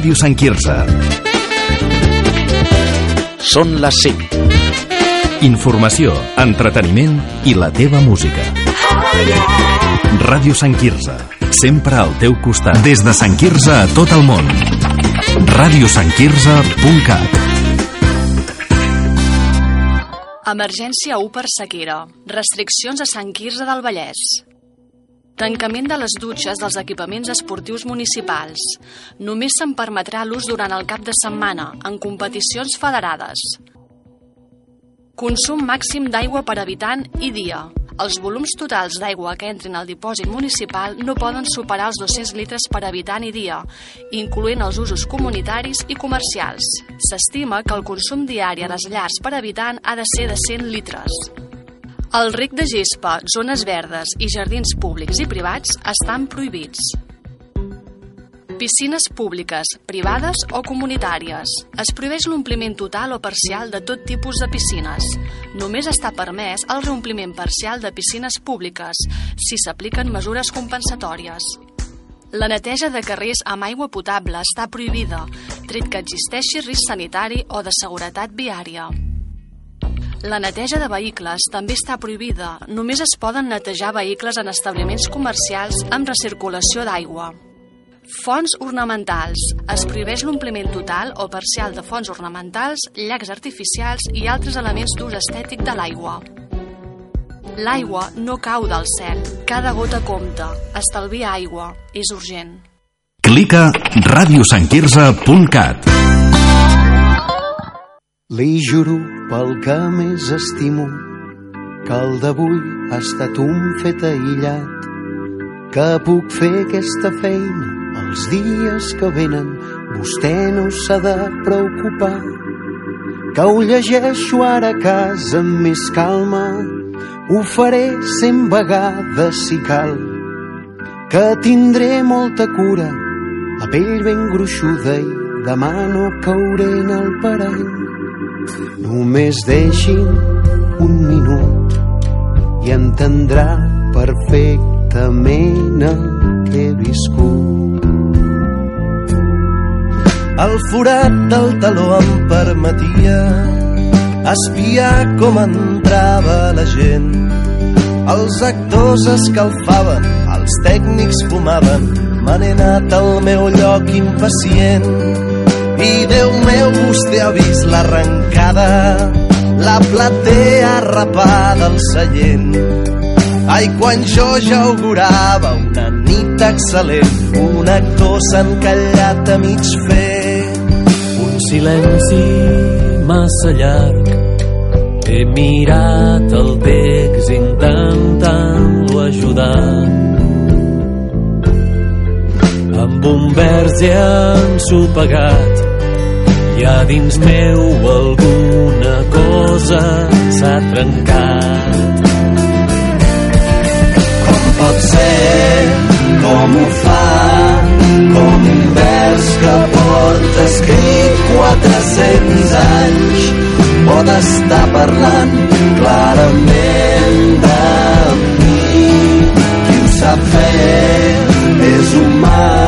Ràdio Sant Quirze. Són les 5. Informació, entreteniment i la teva música. Ràdio Sant Quirze. Sempre al teu costat. Des de Sant Quirze a tot el món. radiosantquirze.cat Emergència 1 per sequera. Restriccions a Sant Quirze del Vallès. Tancament de les dutxes dels equipaments esportius municipals. Només se'n permetrà l'ús durant el cap de setmana, en competicions federades. Consum màxim d'aigua per habitant i dia. Els volums totals d'aigua que entrin al dipòsit municipal no poden superar els 200 litres per habitant i dia, incloent els usos comunitaris i comercials. S'estima que el consum diari a les llars per habitant ha de ser de 100 litres. El ric de gespa, zones verdes i jardins públics i privats estan prohibits. Piscines públiques, privades o comunitàries. Es prohibeix l'ompliment total o parcial de tot tipus de piscines. Només està permès el reompliment parcial de piscines públiques si s'apliquen mesures compensatòries. La neteja de carrers amb aigua potable està prohibida, tret que existeixi risc sanitari o de seguretat viària. La neteja de vehicles també està prohibida. Només es poden netejar vehicles en establiments comercials amb recirculació d'aigua. Fonts ornamentals. Es prohibeix l'ompliment total o parcial de fonts ornamentals, llacs artificials i altres elements d'ús estètic de l'aigua. L'aigua no cau del cel. Cada gota compta. Estalvia aigua. És urgent. Clica radiosantquirze.cat Li juro pel que més estimo que el d'avui ha estat un fet aïllat que puc fer aquesta feina els dies que venen. Vostè no s'ha de preocupar que ho llegeixo ara a casa amb més calma. Ho faré cent vegades si cal que tindré molta cura. La pell ben gruixuda i demà no cauré en el parany Només deixin un minut i entendrà perfectament el que he viscut. El forat del taló em permetia espiar com entrava la gent. Els actors escalfaven, els tècnics fumaven, n'he anat al meu lloc impacient i Déu meu, vostè ha vist l'arrencada, la platea rapada al seient. Ai, quan jo ja augurava una nit excel·lent, un actor s'ha encallat a mig fer. Un silenci massa llarg, he mirat el text intentant-lo ajudar. Amb un vers ja ensopegat, i a dins meu alguna cosa s'ha trencat. Com pot ser, com ho fa, com un vers que porta escrit 400 anys pot estar parlant clarament de mi. Qui ho sap fer és humà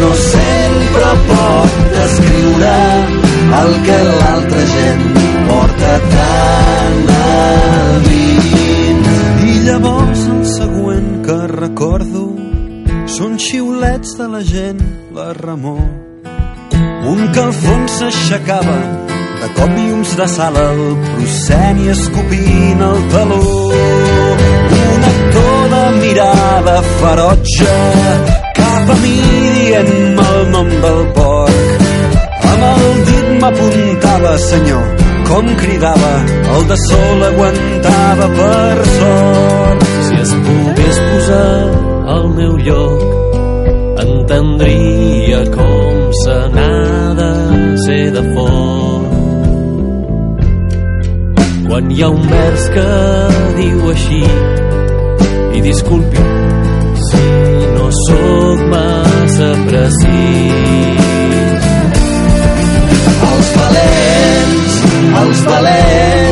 no sempre pot descriure el que l'altra gent porta tan a dins. I llavors el següent que recordo són xiulets de la gent, la remor. Un que al fons s'aixecava de cop llums de sala el prosceni escopint el taló. Un actor de mirada ferotge cap a mi nom del porc. Amb el dit m'apuntava, senyor, com cridava, el de sol aguantava per sort. Si es pogués posar al meu lloc, entendria com se n'ha de ser de fort. Quan hi ha un vers que diu així, i disculpi si no sóc massa precís. Els valents, els valents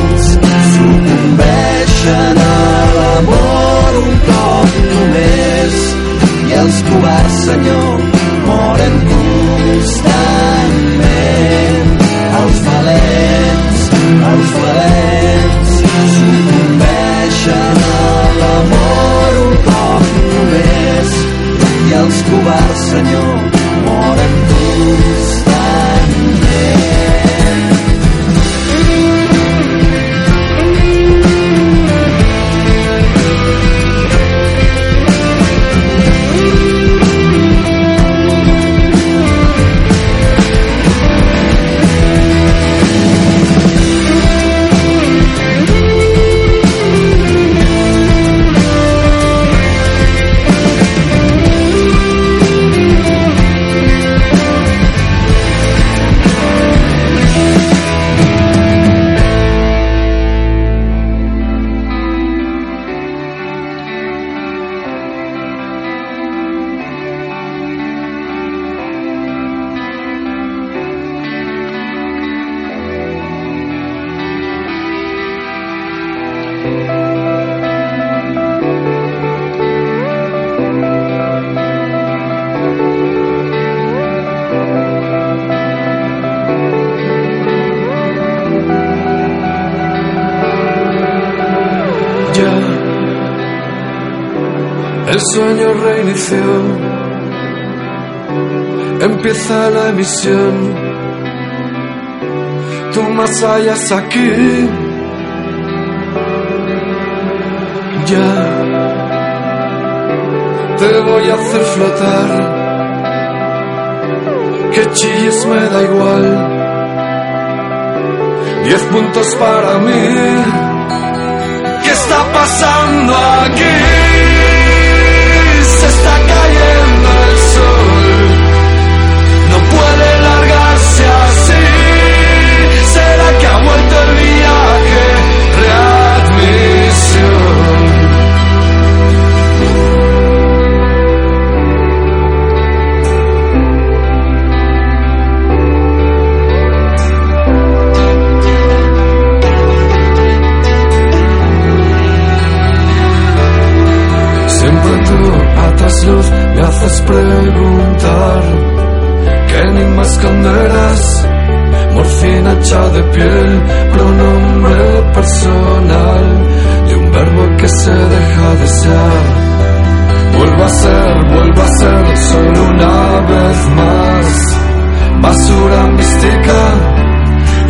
els covards, Senyor, moren tots tan bé. Sueño reinició. Empieza la emisión. Tú más allá aquí. Ya. Te voy a hacer flotar. Que chilles me da igual. Diez puntos para mí. ¿Qué está pasando aquí? Morfina hecha de piel, pronombre personal De un verbo que se deja desear Vuelva a ser, vuelva a ser solo una vez más. Basura mística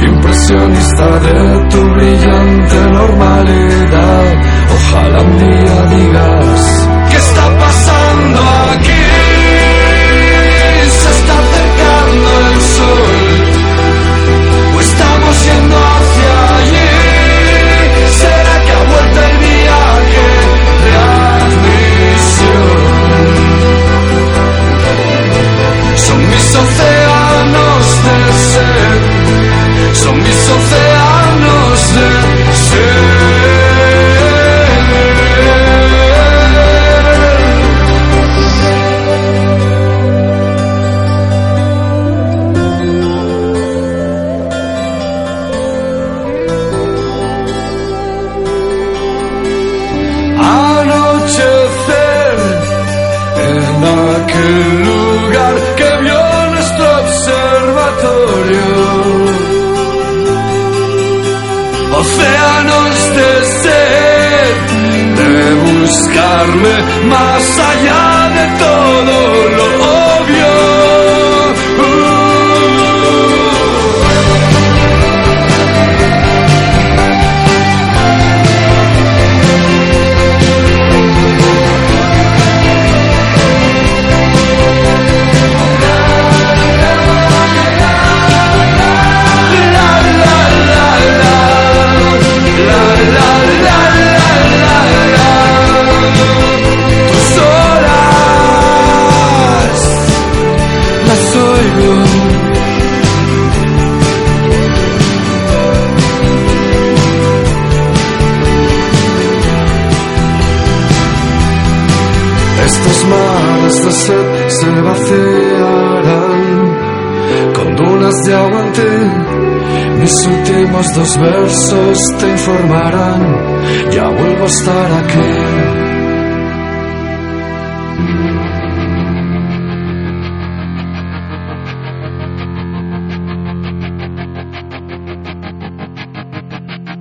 Impresionista de tu brillante normalidad. Ojalá un día digas océanos de este sed, de buscarme más allá de todo lo dos versos te informarán, ya vuelvo a estar aquí.